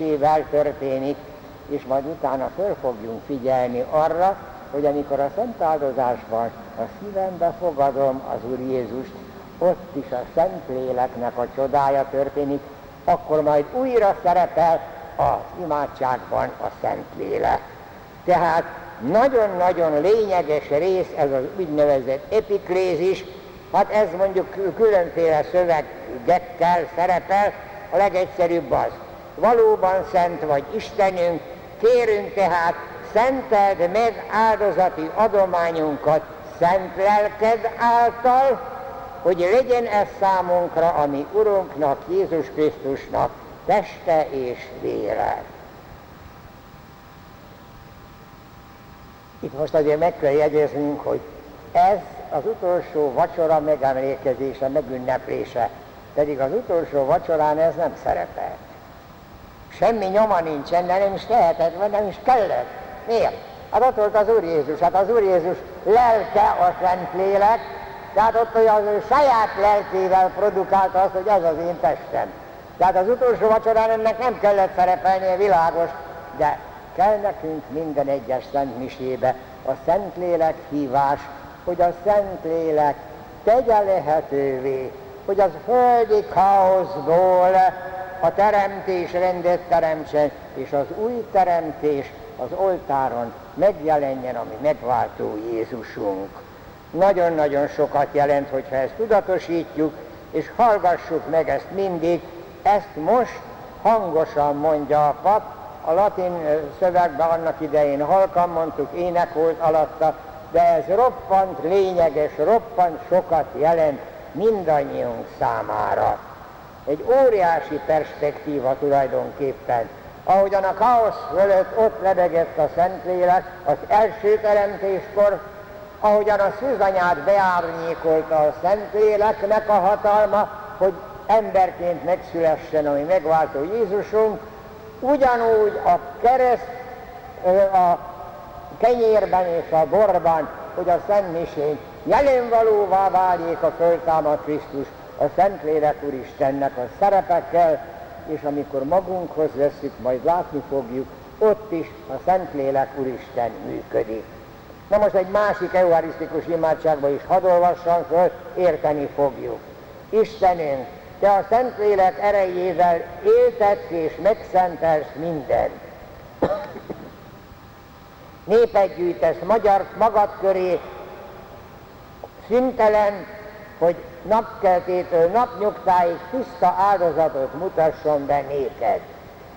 misével történik, és majd utána föl fogjunk figyelni arra, hogy amikor a szent áldozásban a szívembe fogadom az Úr Jézust, ott is a Szentléleknek a csodája történik, akkor majd újra szerepel az imádságban a Szentlélek. Tehát nagyon-nagyon lényeges rész ez az úgynevezett epiklézis, hát ez mondjuk különféle szövegekkel szerepel, a legegyszerűbb az. Valóban szent vagy Istenünk, kérünk tehát, szenteld meg áldozati adományunkat szent lelked által, hogy legyen ez számunkra, ami Urunknak, Jézus Krisztusnak teste és vére. Itt most azért meg kell jegyeznünk, hogy ez az utolsó vacsora megemlékezése, megünneplése, pedig az utolsó vacsorán ez nem szerepelt. Semmi nyoma nincsen, de nem is lehetett, vagy nem is kellett. Miért? Hát ott volt az Úr Jézus, hát az Úr Jézus lelke a Szentlélek, tehát ott hogy az ő saját lelkével produkálta azt, hogy ez az én testem. Tehát az utolsó vacsorán ennek nem kellett szerepelnie, világos, de kell nekünk minden egyes Szent Misébe a Szentlélek hívás, hogy a Szentlélek tegye lehetővé, hogy az földi káoszból a teremtés rendet teremtsen, és az új teremtés az oltáron megjelenjen, ami megváltó Jézusunk. Nagyon-nagyon sokat jelent, hogyha ezt tudatosítjuk, és hallgassuk meg ezt mindig, ezt most hangosan mondja a pap, a latin szövegben annak idején halkan mondtuk, ének volt alatta, de ez roppant lényeges, roppant sokat jelent mindannyiunk számára. Egy óriási perspektíva tulajdonképpen. Ahogyan a káosz fölött ott lebegett a Szentlélek az első teremtéskor, ahogyan a szűzanyát beárnyékolta a Szentléleknek a hatalma, hogy emberként megszülessen, ami megváltó Jézusunk, ugyanúgy a kereszt, a kenyérben és a borban, hogy a Szent Misén jelenvalóvá váljék a föltámad Krisztus a Szentlélek Úristennek a szerepekkel, és amikor magunkhoz veszük, majd látni fogjuk, ott is a Szentlélek Úristen működik. Na most egy másik eucharisztikus imádságba is hadd olvassam föl, érteni fogjuk. Istenünk, Te a Szentlélek erejével éltetsz és megszentelsz mindent. Népet gyűjtesz magyar, magad köré, szüntelen, hogy napkeltétől napnyugtáig tiszta áldozatot mutasson be néked.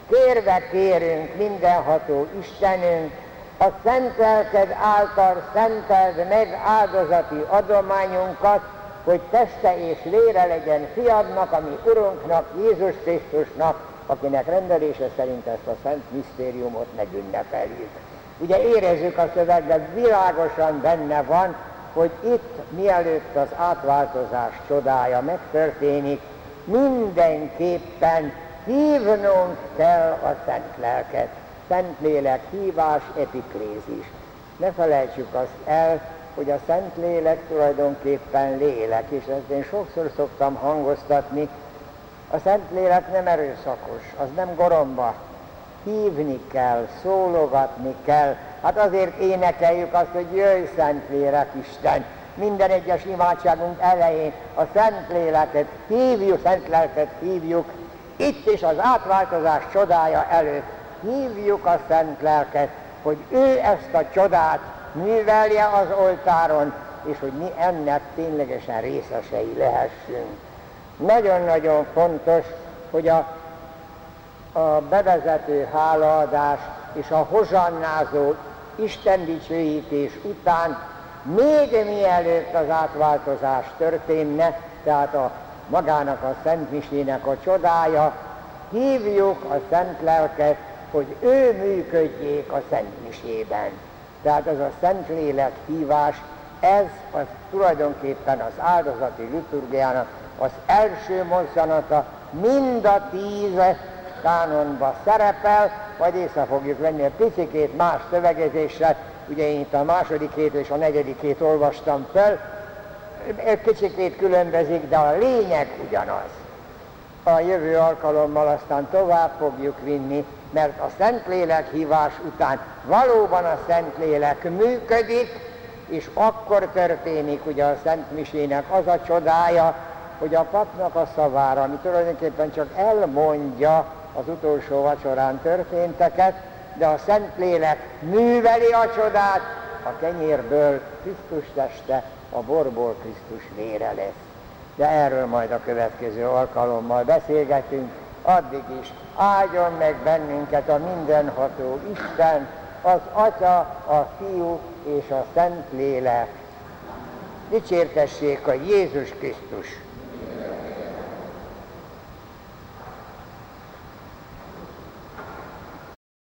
Kérve kérünk mindenható Istenünk, a szent lelked által szenteld meg áldozati adományunkat, hogy teste és lére legyen fiadnak, ami Urunknak, Jézus Krisztusnak, akinek rendelése szerint ezt a szent misztériumot megünnepeljük. Ugye érezzük a szövegben, világosan benne van, hogy itt mielőtt az átváltozás csodája megtörténik, mindenképpen hívnunk kell a Szent Lelket. Szentlélek hívás, epiklézis. Ne felejtsük azt el, hogy a Szentlélek tulajdonképpen lélek, és ezt én sokszor szoktam hangoztatni, a Szentlélek nem erőszakos, az nem goromba. Hívni kell, szólogatni kell. Hát azért énekeljük azt, hogy jöjj Szentlélek Isten. Minden egyes imádságunk elején a Szentléleket hívjuk, Szentlelket hívjuk. Itt is az átváltozás csodája előtt hívjuk a Szent Lelket, hogy ő ezt a csodát művelje az oltáron, és hogy mi ennek ténylegesen részesei lehessünk. Nagyon-nagyon fontos, hogy a, a bevezető hálaadás és a hozsannázó Isten dicsőítés után még mielőtt az átváltozás történne, tehát a magának a Szent Misének a csodája, hívjuk a Szent Lelket, hogy ő működjék a Szent Misében. Tehát ez a Szentlélek hívás, ez az tulajdonképpen az áldozati liturgiának az első mozzanata, mind a tíz kánonba szerepel, majd észre fogjuk venni a picikét más szövegezéssel, ugye én itt a másodikét és a negyedikét olvastam fel, egy kicsikét különbözik, de a lényeg ugyanaz. a jövő alkalommal aztán tovább fogjuk vinni, mert a Szentlélek hívás után valóban a Szentlélek működik, és akkor történik ugye a Szent Misének az a csodája, hogy a papnak a szavára, ami tulajdonképpen csak elmondja az utolsó vacsorán történteket, de a Szentlélek műveli a csodát, a kenyérből Krisztus teste, a borból Krisztus vére lesz. De erről majd a következő alkalommal beszélgetünk, addig is áldjon meg bennünket a mindenható Isten, az Atya, a Fiú és a Szentlélek. Dicsértessék a Jézus Krisztus!